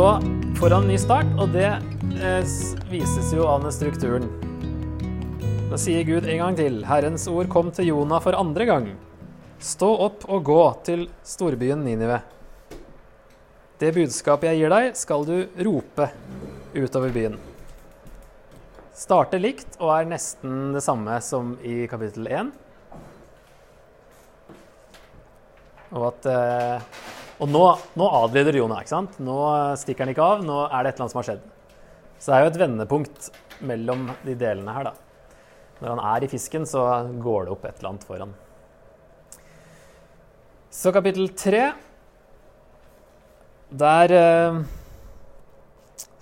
Så får han ny start, og det eh, vises jo av den strukturen. Da sier Gud en gang til. Herrens ord kom til Jonah for andre gang. Stå opp og gå til storbyen Ninive. Det budskapet jeg gir deg, skal du rope utover byen. Starter likt og er nesten det samme som i kapittel 1. Og at eh, Og nå, nå adlyder Jonah, ikke sant? Nå stikker han ikke av. Nå er det et eller annet som har skjedd. Så det er jo et vendepunkt mellom de delene her, da. Når han er i fisken, så går det opp et eller annet for han. Så kapittel tre Der eh,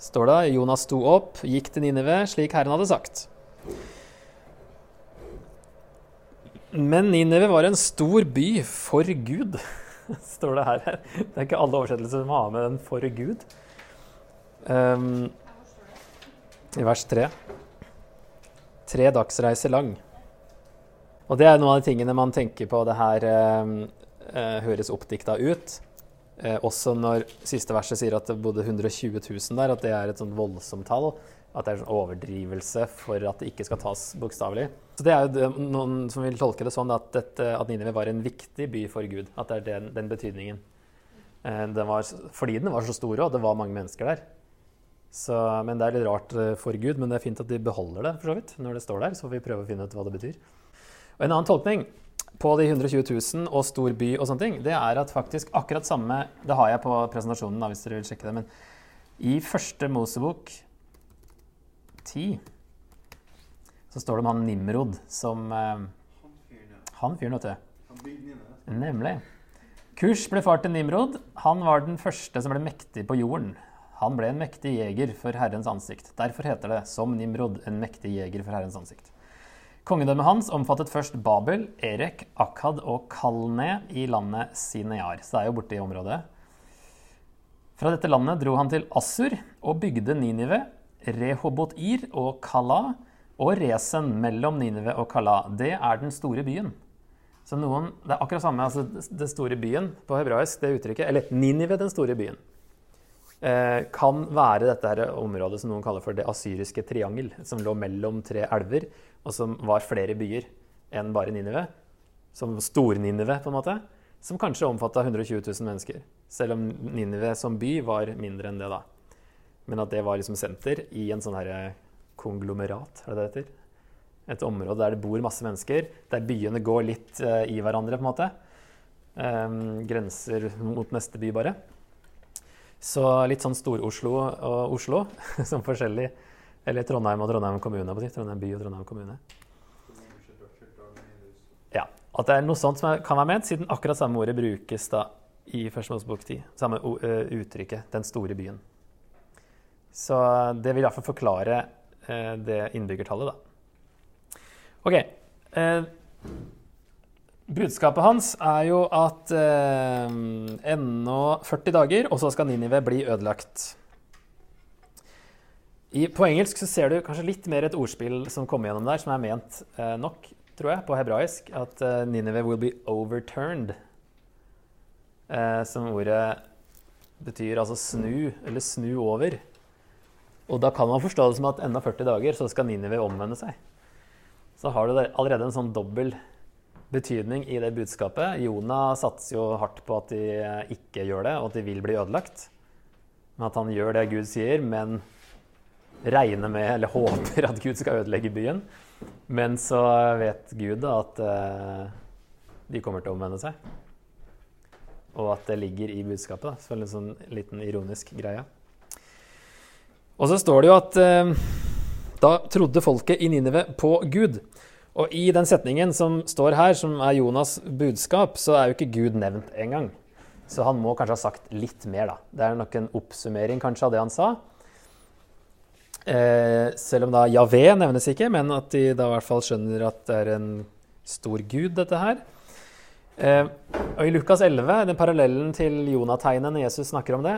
står det Jonas sto opp, gikk til Ninive, slik Herren hadde sagt. Men Ninive var en stor by for Gud, står det her. Det er ikke alle oversettelser som har med den 'for Gud'. Um, I vers tre. Tre dagsreiser lang. Og det er noen av de tingene man tenker på det her um, høres oppdikta ut. Eh, også når siste verset sier at det bodde 120 000 der, at det er et sånt voldsomt tall. At det er en sånn overdrivelse for at det ikke skal tas bokstavelig. Så det er jo noen som vil tolke det sånn at, dette, at Ninive var en viktig by for Gud. At det er den, den betydningen. Eh, den var, fordi den var så stor og det var mange mennesker der. Så, men det er litt rart eh, for Gud, men det er fint at de beholder det for så vidt, når det står der. Så får vi prøve å finne ut hva det betyr. Og En annen tolkning på de 120 000 og stor by og sånne ting, det er at faktisk akkurat samme Det har jeg på presentasjonen, da, hvis dere vil sjekke det. Men i første Mosebok 10 så står det om han Nimrod som eh, Han fyren, vet du. Nemlig. Kush ble far til Nimrod. Han var den første som ble mektig på jorden. Han ble en mektig jeger for Herrens ansikt. Derfor heter det som Nimrod, en mektig jeger for Herrens ansikt. Kongedømmet hans omfattet først Babel, Erek, Akkad og Kalne i landet Sinear. Så det er jo borte i området. Fra dette landet dro han til Assur og bygde Ninive, Rehobot-ir og Kala, og Resen mellom Ninive og Kala. Det er den store byen. Så noen, Det er akkurat samme, altså den store byen på hebraisk, det uttrykket, eller Ninive, den store byen, eh, kan være dette her området som noen kaller for det asyriske triangel, som lå mellom tre elver, og som var flere byer enn bare Ninive. Som Stor-Ninive, på en måte. Som kanskje omfatta 120 000 mennesker. Selv om Ninive som by var mindre enn det, da. Men at det var liksom senter i en sånn herre konglomerat, er det det heter? Et område der det bor masse mennesker, der byene går litt uh, i hverandre, på en måte. Um, grenser mot neste by, bare. Så litt sånn Stor-Oslo og Oslo som forskjellig. Eller Trondheim og Trondheim kommune. på. Trondheim by og Trondheim kommune. Ja, At det er noe sånt som kan være ment, siden akkurat samme ordet brukes da i Første Mosebok 10. Samme eh, uttrykket. Den store byen. Så det vil iallfall forklare eh, det innbyggertallet, da. OK. Eh, budskapet hans er jo at eh, ennå 40 dager, og så skal Ninive bli ødelagt. I, på engelsk så ser du kanskje litt mer et ordspill som kommer gjennom der, som er ment eh, nok, tror jeg, på hebraisk. At eh, Ninive will be overturned. Eh, som ordet betyr altså snu, eller snu over. Og da kan man forstå det som at enda 40 dager så skal Ninive omvende seg. Så har du allerede en sånn dobbel betydning i det budskapet. Jonah satser jo hardt på at de ikke gjør det, og at de vil bli ødelagt. Men at han gjør det Gud sier, men regner med, eller håper at Gud skal ødelegge byen. Men så vet Gud at eh, de kommer til å omvende seg. Og at det ligger i budskapet. da. Så en sånn liten ironisk greie. Og så står det jo at eh, da trodde folket i Ninive på Gud. Og i den setningen som står her, som er Jonas' budskap, så er jo ikke Gud nevnt engang. Så han må kanskje ha sagt litt mer, da. Det er nok en oppsummering kanskje av det han sa. Eh, selv om da Javé nevnes ikke, men at de da i hvert fall skjønner at det er en stor gud, dette her. Eh, og i Lukas 11, den parallellen til Jonategnet når Jesus snakker om det,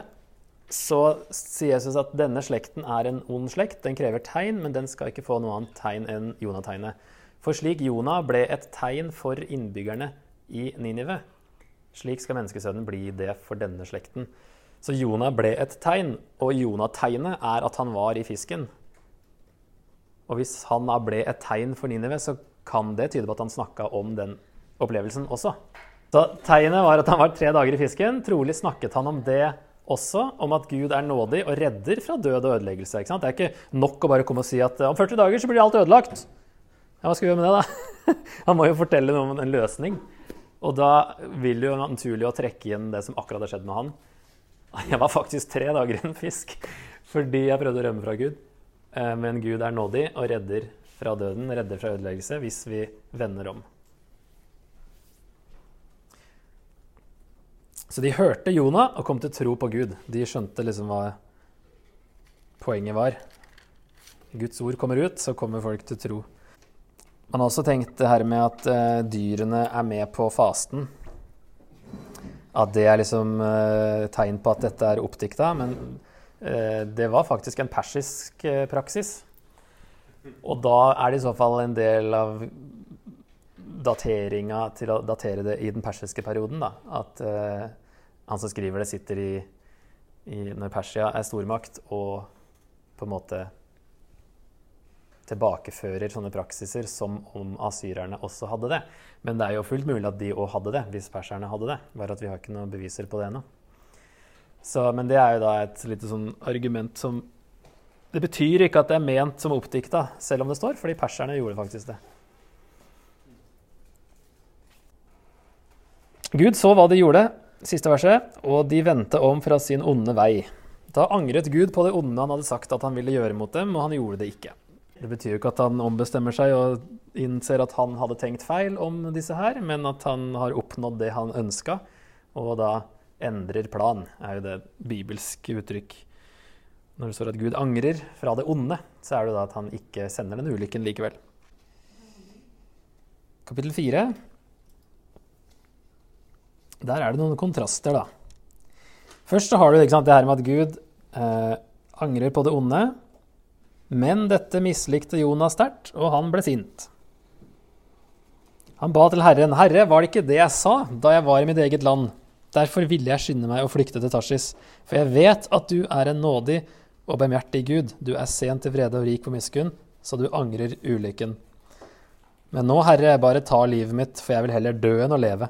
så sier Jesus at denne slekten er en ond slekt. Den krever tegn, men den skal ikke få noe annet tegn enn Jonategnet. For slik Jonah ble et tegn for innbyggerne i Ninive, slik skal menneskesønnen bli det for denne slekten. Så Jonah ble et tegn, og Jonategnet er at han var i fisken. Og hvis han da ble et tegn for Ninive, så kan det tyde på at han snakka om den opplevelsen også. Så tegnet var at han var tre dager i fisken. Trolig snakket han om det også, om at Gud er nådig og redder fra død og ødeleggelse. Det er ikke nok å bare komme og si at om 40 dager så blir alt ødelagt. Ja, hva skal vi gjøre med det, da? Han må jo fortelle noe om en løsning. Og da vil jo naturlig å trekke inn det som akkurat har skjedd med han. Jeg var faktisk tre dager i en fisk fordi jeg prøvde å rømme fra Gud. Eh, men Gud er nådig og redder fra døden, redder fra ødeleggelse, hvis vi vender om. Så de hørte Jonah og kom til tro på Gud. De skjønte liksom hva poenget var. Guds ord kommer ut, så kommer folk til tro. Man har også tenkt det her med at uh, dyrene er med på fasten. At det er liksom uh, tegn på at dette er oppdikta. Men uh, det var faktisk en persisk praksis. Og da er det i så fall en del av dateringa til å datere det i den persiske perioden. Da. At han som skriver det, sitter i, i, når Persia er stormakt, og på en måte tilbakefører sånne praksiser som om asyrerne også hadde det. Men det er jo fullt mulig at de òg hadde det, hvis perserne hadde det. Bare at vi har ikke noen beviser på det ennå. Men det er jo da et lite sånn argument som Det betyr ikke at det er ment som oppdikta, selv om det står, fordi perserne gjorde faktisk det. Gud så hva de gjorde, siste verset, og de vendte om fra sin onde vei. Da angret Gud på det onde han hadde sagt at han ville gjøre mot dem, og han gjorde det ikke. Det betyr jo ikke at han ombestemmer seg og innser at han hadde tenkt feil om disse her, men at han har oppnådd det han ønska, og da endrer plan, er jo det bibelske uttrykk. Når det står at Gud angrer fra det onde, så er det da at han ikke sender den ulykken likevel. Kapittel fire der er det noen kontraster, da. Først så har du sant, det her med at Gud eh, angrer på det onde. Men dette mislikte Jonas sterkt, og han ble sint. Han ba til Herren, Herre, var det ikke det jeg sa da jeg var i mitt eget land? Derfor ville jeg skynde meg å flykte til Tarsis, for jeg vet at du er en nådig og barmhjertig Gud. Du er sent til vrede og rik på miskunn, så du angrer ulykken. Men nå, Herre, bare ta livet mitt, for jeg vil heller dø enn å leve.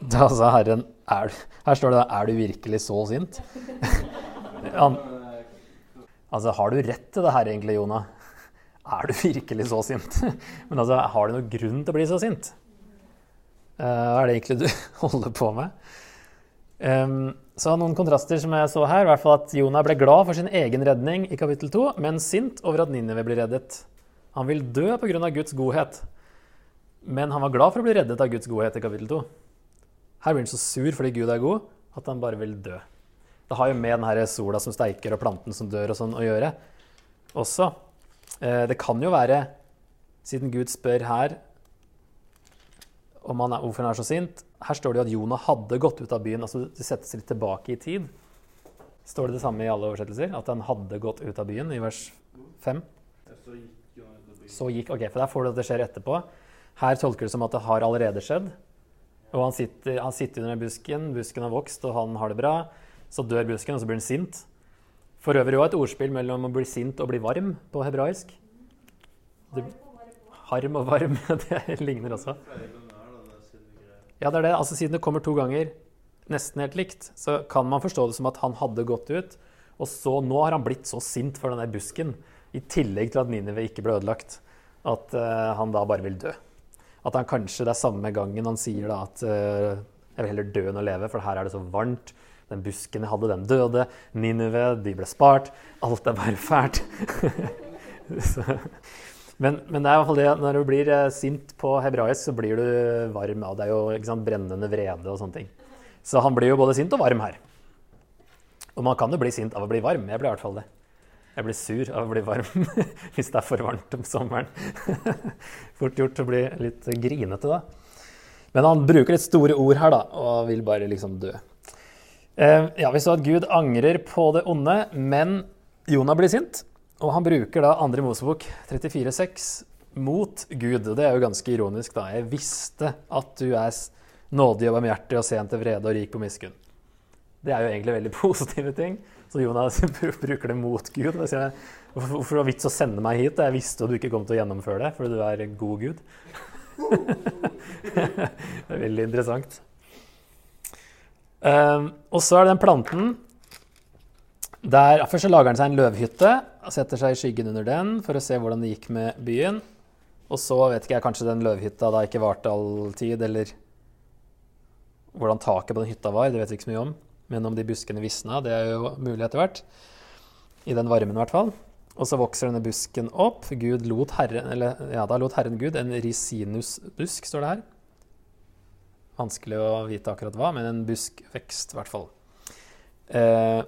Da sa Herren er, Her står det da Er du virkelig så sint? Han, altså, har du rett til det her egentlig, Jonah? Er du virkelig så sint? Men altså, har du noen grunn til å bli så sint? Uh, hva er det egentlig du holder på med? Um, så noen kontraster som jeg så her, i hvert fall at Jonah ble glad for sin egen redning i kapittel 2, men sint over at Ninive blir reddet. Han vil dø pga. Guds godhet, men han var glad for å bli reddet av Guds godhet i kapittel 2. Her blir han så sur fordi Gud er god, at han bare vil dø. Det har jo med denne sola som steiker og planten som dør og sånn å gjøre også. Eh, det kan jo være, siden Gud spør her om han er, hvorfor han er så sint Her står det jo at Jonah hadde gått ut av byen. altså Det settes litt tilbake i tid. Står det det samme i alle oversettelser? At han hadde gått ut av byen, i vers 5? Så gikk, ok, for Der får du at det skjer etterpå. Her tolker det som at det har allerede skjedd. Og han sitter, han sitter under busken, busken har vokst, og han har det bra. Så dør busken, og så blir han sint. For øvrig òg et ordspill mellom å bli sint og bli varm på hebraisk. Det, harm og varm, det ligner også. Ja, det er det. Altså, siden det kommer to ganger nesten helt likt, så kan man forstå det som at han hadde gått ut, og så nå har han blitt så sint for den der busken, i tillegg til at Ninive ikke ble ødelagt, at uh, han da bare vil dø. At han kanskje det er samme gangen han sier da at uh, jeg vil heller dø enn å leve, for her er det så varmt. Den busken jeg hadde, den døde. Ninive, de ble spart. Alt er bare fælt. men, men, det er i hvert fall det når du blir uh, sint på hebraisk, så blir du varm. Ja, det er jo sant, brennende vrede og sånne ting. Så han blir jo både sint og varm her. Og man kan jo bli sint av å bli varm. Jeg blir i hvert fall det. Jeg blir sur av å bli varm hvis det er for varmt om sommeren. Fort gjort å bli litt grinete da. Men han bruker litt store ord her da, og vil bare liksom dø. Eh, ja, Vi så at Gud angrer på det onde, men Jonah blir sint. Og han bruker da 2. Mosebok 34,6 mot Gud. Og det er jo ganske ironisk, da. Jeg visste at du er nådig og barmhjertig og sent til vrede og rik på miskunn. Det er jo egentlig veldig positive ting. Så Jonas bruker det mot Gud. Og sier, Hvorfor var det vits å sende meg hit? Jeg visste jo du ikke kom til å gjennomføre det, fordi du er en god Gud. det er veldig interessant. Um, og så er det den planten der Først så lager han seg en løvhytte og setter seg i skyggen under den for å se hvordan det gikk med byen. Og så vet ikke jeg, kanskje den løvhytta da ikke varte all tid, eller hvordan taket på den hytta var. Det vet vi ikke så mye om. Men om de buskene visna, det er jo mulig etter hvert. I den varmen, i hvert fall. Og så vokser denne busken opp. Gud lot Herren, eller, ja, da lot Herren Gud en risinusbusk, står det her. Vanskelig å vite akkurat hva, men en buskvekst, i hvert fall. Eh,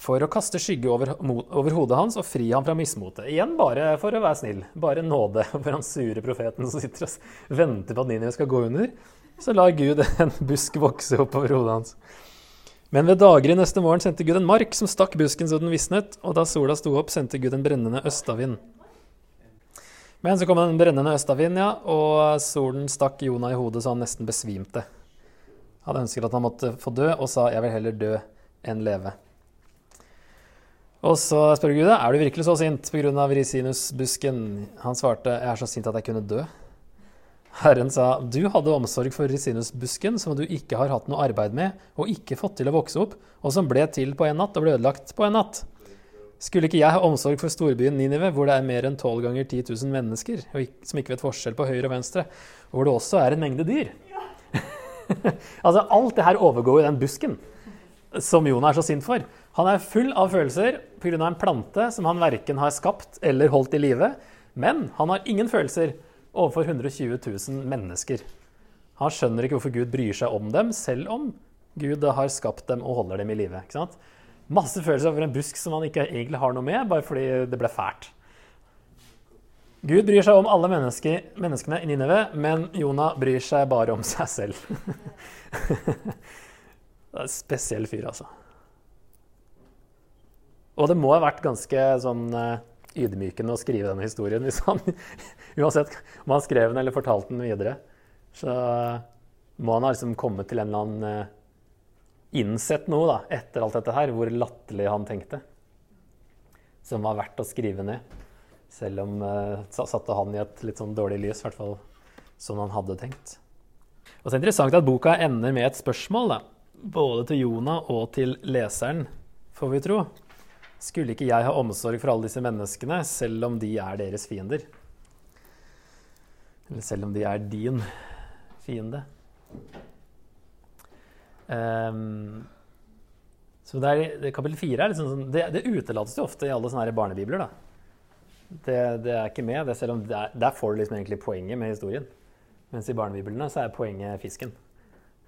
for å kaste skygge over, over, hodet hans og fri ham fra mismotet. Igjen bare for å være snill. Bare nåde for han sure profeten som sitter og venter på at Ninive skal gå under. Så lar Gud en busk vokse opp over hodet hans. Men ved daggry neste morgen sendte Gud en mark som stakk busken så den visnet, og da sola sto opp, sendte Gud en brennende østavind. Men så kom en brennende østavind, ja, og solen stakk Jonah i hodet så han nesten besvimte. Han hadde ønsket at han måtte få dø, og sa 'jeg vil heller dø enn leve'. Og så spør Gud er du virkelig så sint pga. risinusbusken. Han svarte jeg er så sint at jeg kunne dø. Herren sa du hadde omsorg for risinusbusken som du ikke har hatt noe arbeid med og ikke fått til å vokse opp, og som ble til på en natt og ble ødelagt på en natt. Skulle ikke jeg ha omsorg for storbyen Ninive, hvor det er mer enn tolv ganger 10 000 mennesker, som ikke vet forskjell på høyre og venstre, og hvor det også er en mengde dyr? Ja. altså, alt det her overgår jo den busken som Jonah er så sint for. Han er full av følelser pga. en plante som han verken har skapt eller holdt i live. Men han har ingen følelser overfor 120 000 mennesker. Han skjønner ikke hvorfor Gud bryr seg om dem, selv om Gud har skapt dem og holder dem i live. Masse følelser over en busk som han ikke egentlig har noe med, bare fordi det ble fælt. Gud bryr seg om alle menneske, menneskene i Nineve, men Jonah bryr seg bare om seg selv. det er en spesiell fyr, altså. Og det må ha vært ganske sånn uh, ydmykende å skrive denne historien hvis han, uansett om han skrev den eller fortalte den videre. Så må han ha liksom kommet til en eller annen uh, Innsett noe da, etter alt dette her, hvor latterlig han tenkte. Som var verdt å skrive ned. Selv om uh, satte han i et litt sånn dårlig lys, i hvert fall som han hadde tenkt. Og så er det interessant at boka ender med et spørsmål, da. Både til Jonah og til leseren, får vi tro. Skulle ikke jeg ha omsorg for alle disse menneskene, selv om de er deres fiender? Eller selv om de er din fiende? Um, så det er, det, Kapittel fire liksom det, det utelates jo ofte i alle sånne barnebibler. da. Det, det, er ikke med, selv om er, der får du liksom egentlig poenget med historien. Mens i barnebiblene så er poenget fisken.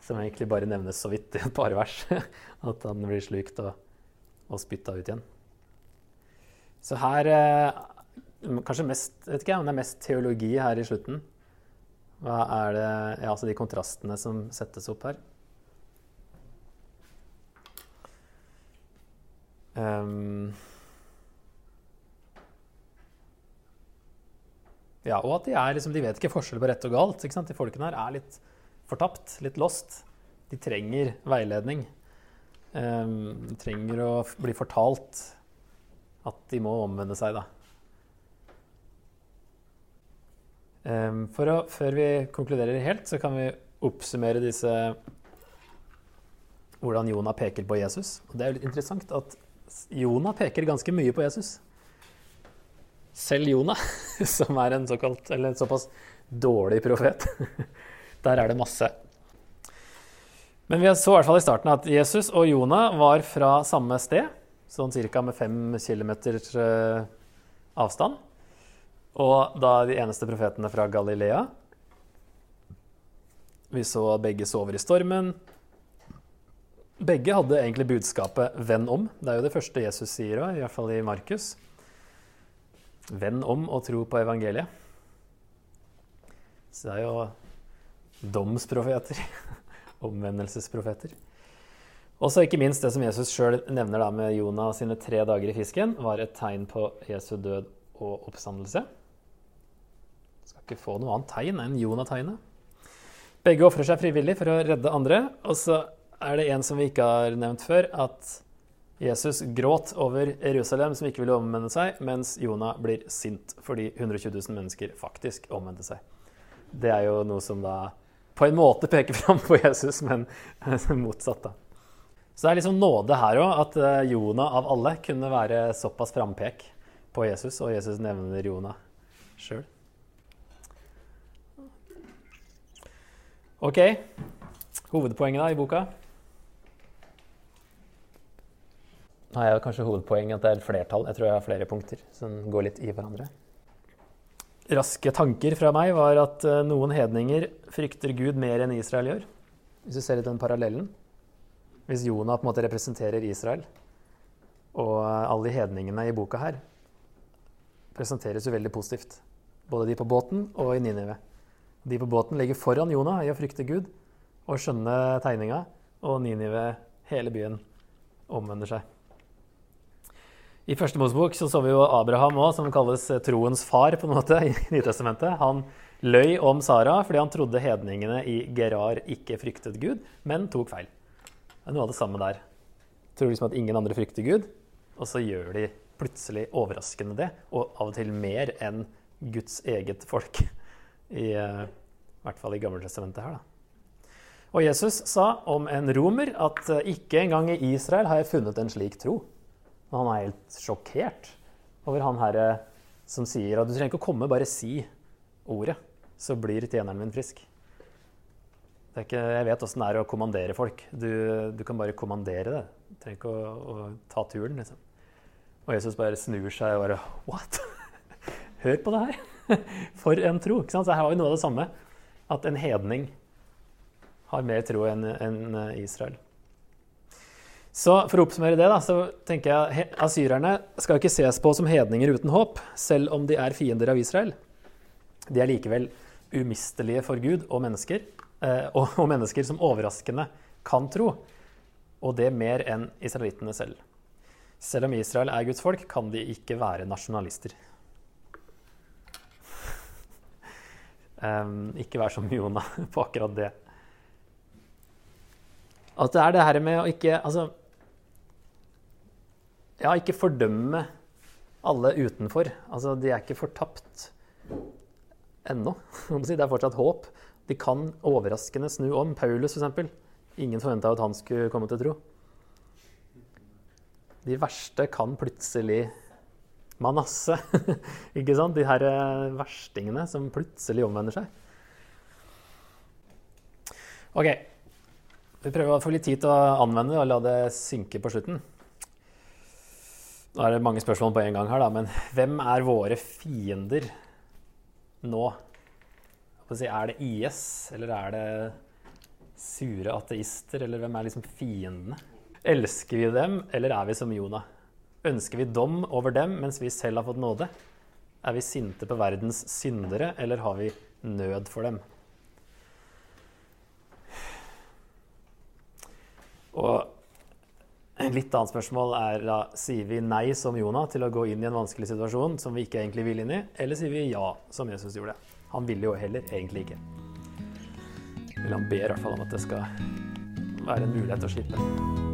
Som egentlig bare nevnes så vidt i et par vers. At han blir slukt og, og spytta ut igjen. Så her eh, Kanskje mest, vet ikke om det er mest teologi her i slutten. Hva er det Ja, altså de kontrastene som settes opp her. Um, ja, og at de er liksom, de vet ikke forskjell på rett og galt. ikke sant? De folkene her er litt fortapt, litt lost. De trenger veiledning. Um, de trenger å bli fortalt at de må omvende seg, da. Um, å, før vi konkluderer helt, så kan vi oppsummere disse hvordan Jonah peker på Jesus. Og det er jo litt interessant at Jonah peker ganske mye på Jesus. Selv Jonah, som er en såkalt, en såpass dårlig profet. Der er det masse. Men vi så i hvert fall i starten at Jesus og Jonah var fra samme sted sånn ca. med fem kilometers eh, avstand. Og da de eneste profetene fra Galilea. Vi så at begge sover i stormen. Begge hadde egentlig budskapet 'venn om'. Det er jo det første Jesus sier i hvert fall i Markus. Venn om og tro på evangeliet. Så det er jo domsprofeter. Omvendelsesprofeter. Og så ikke minst det som Jesus sjøl nevner da med Jonah sine tre dager i fisken, var et tegn på Jesu død og oppstandelse. Skal ikke få noe annet tegn enn Jonah-tegnet. Begge ofrer seg frivillig for å redde andre. Og så er det en som vi ikke har nevnt før, at Jesus gråt over Jerusalem som ikke ville omvende seg, mens Jonah blir sint fordi 120 000 mennesker faktisk omvendte seg. Det er jo noe som da på en måte peker fram på Jesus, men motsatt, da. Så det er liksom nåde her òg, at Jona Jonah av alle kunne være såpass frampek på Jesus, og Jesus nevner Jonah sjøl. OK. Hovedpoenget da i boka? Nå har jeg kanskje hovedpoenget at det er et flertall. Jeg tror jeg har flere punkter som går litt i hverandre. Raske tanker fra meg var at eh, noen hedninger frykter Gud mer enn Israel gjør. Hvis du ser litt den parallellen. Hvis Jonah på en måte representerer Israel, og alle de hedningene i boka her presenteres jo veldig positivt. Både de på båten og i Ninive. De på båten ligger foran Jonah i å frykte Gud og skjønne tegninga, og Ninive, hele byen, omvender seg. I første Mosebok så, så vi jo Abraham òg, som kalles eh, troens far på en måte i Nytestamentet. Han løy om Sara fordi han trodde hedningene i Gerar ikke fryktet Gud, men tok feil. Er noe av det samme der. Tror liksom at ingen andre frykter Gud, og så gjør de plutselig overraskende det, og av og til mer enn Guds eget folk. I, uh, hvert fall i Gammeltestamentet her, da. Og Jesus sa om en romer at uh, ikke engang i Israel har jeg funnet en slik tro. Men han er helt sjokkert over han herre som sier at du trenger ikke å komme, bare si ordet, så blir tjeneren min frisk. Ikke, jeg vet åssen det er å kommandere folk. Du, du, kan bare kommandere det. Du trenger ikke å, å ta turen, liksom. Og Jesus bare snur seg og bare What? Hør på det her! For en tro! ikke sant? Så her har vi noe av det samme. At en hedning har mer tro enn en Israel. Så for å oppsummere det, da, så tenker jeg asyrerne skal ikke ses på som hedninger uten håp, selv om de er fiender av Israel. De er likevel umistelige for Gud og mennesker, eh, og, og mennesker som overraskende kan tro, og det mer enn israelittene selv. Selv om Israel er Guds folk, kan de ikke være nasjonalister. Um, ikke vær som Jonah på akkurat det. At det er det her med å ikke Altså, ja, ikke fordømme alle utenfor. Altså, de er ikke fortapt ennå. Det er fortsatt håp. De kan overraskende snu om. Paulus, f.eks. Ingen forventa at han skulle komme til tro. De verste kan plutselig Manasse. ikke sant? De her eh, verstingene som plutselig omvender seg. OK. Vi prøver å få litt tid til å anvende det og la det synke på slutten. Nå er det mange spørsmål på en gang her, da, men hvem er våre fiender nå? Er det IS, eller er det sure ateister, eller hvem er liksom fiendene? Elsker vi dem, eller er vi som Jonah? Ønsker vi dom over dem mens vi selv har fått nåde? Er vi sinte på verdens syndere, eller har vi nød for dem? Og et litt annet spørsmål er da sier vi nei som Jonah til å gå inn i en vanskelig situasjon som vi ikke egentlig vil inn i, eller sier vi ja som Jesus gjorde? Han ville jo heller egentlig ikke. Eller han ber i hvert fall om at det skal være en mulighet å slippe.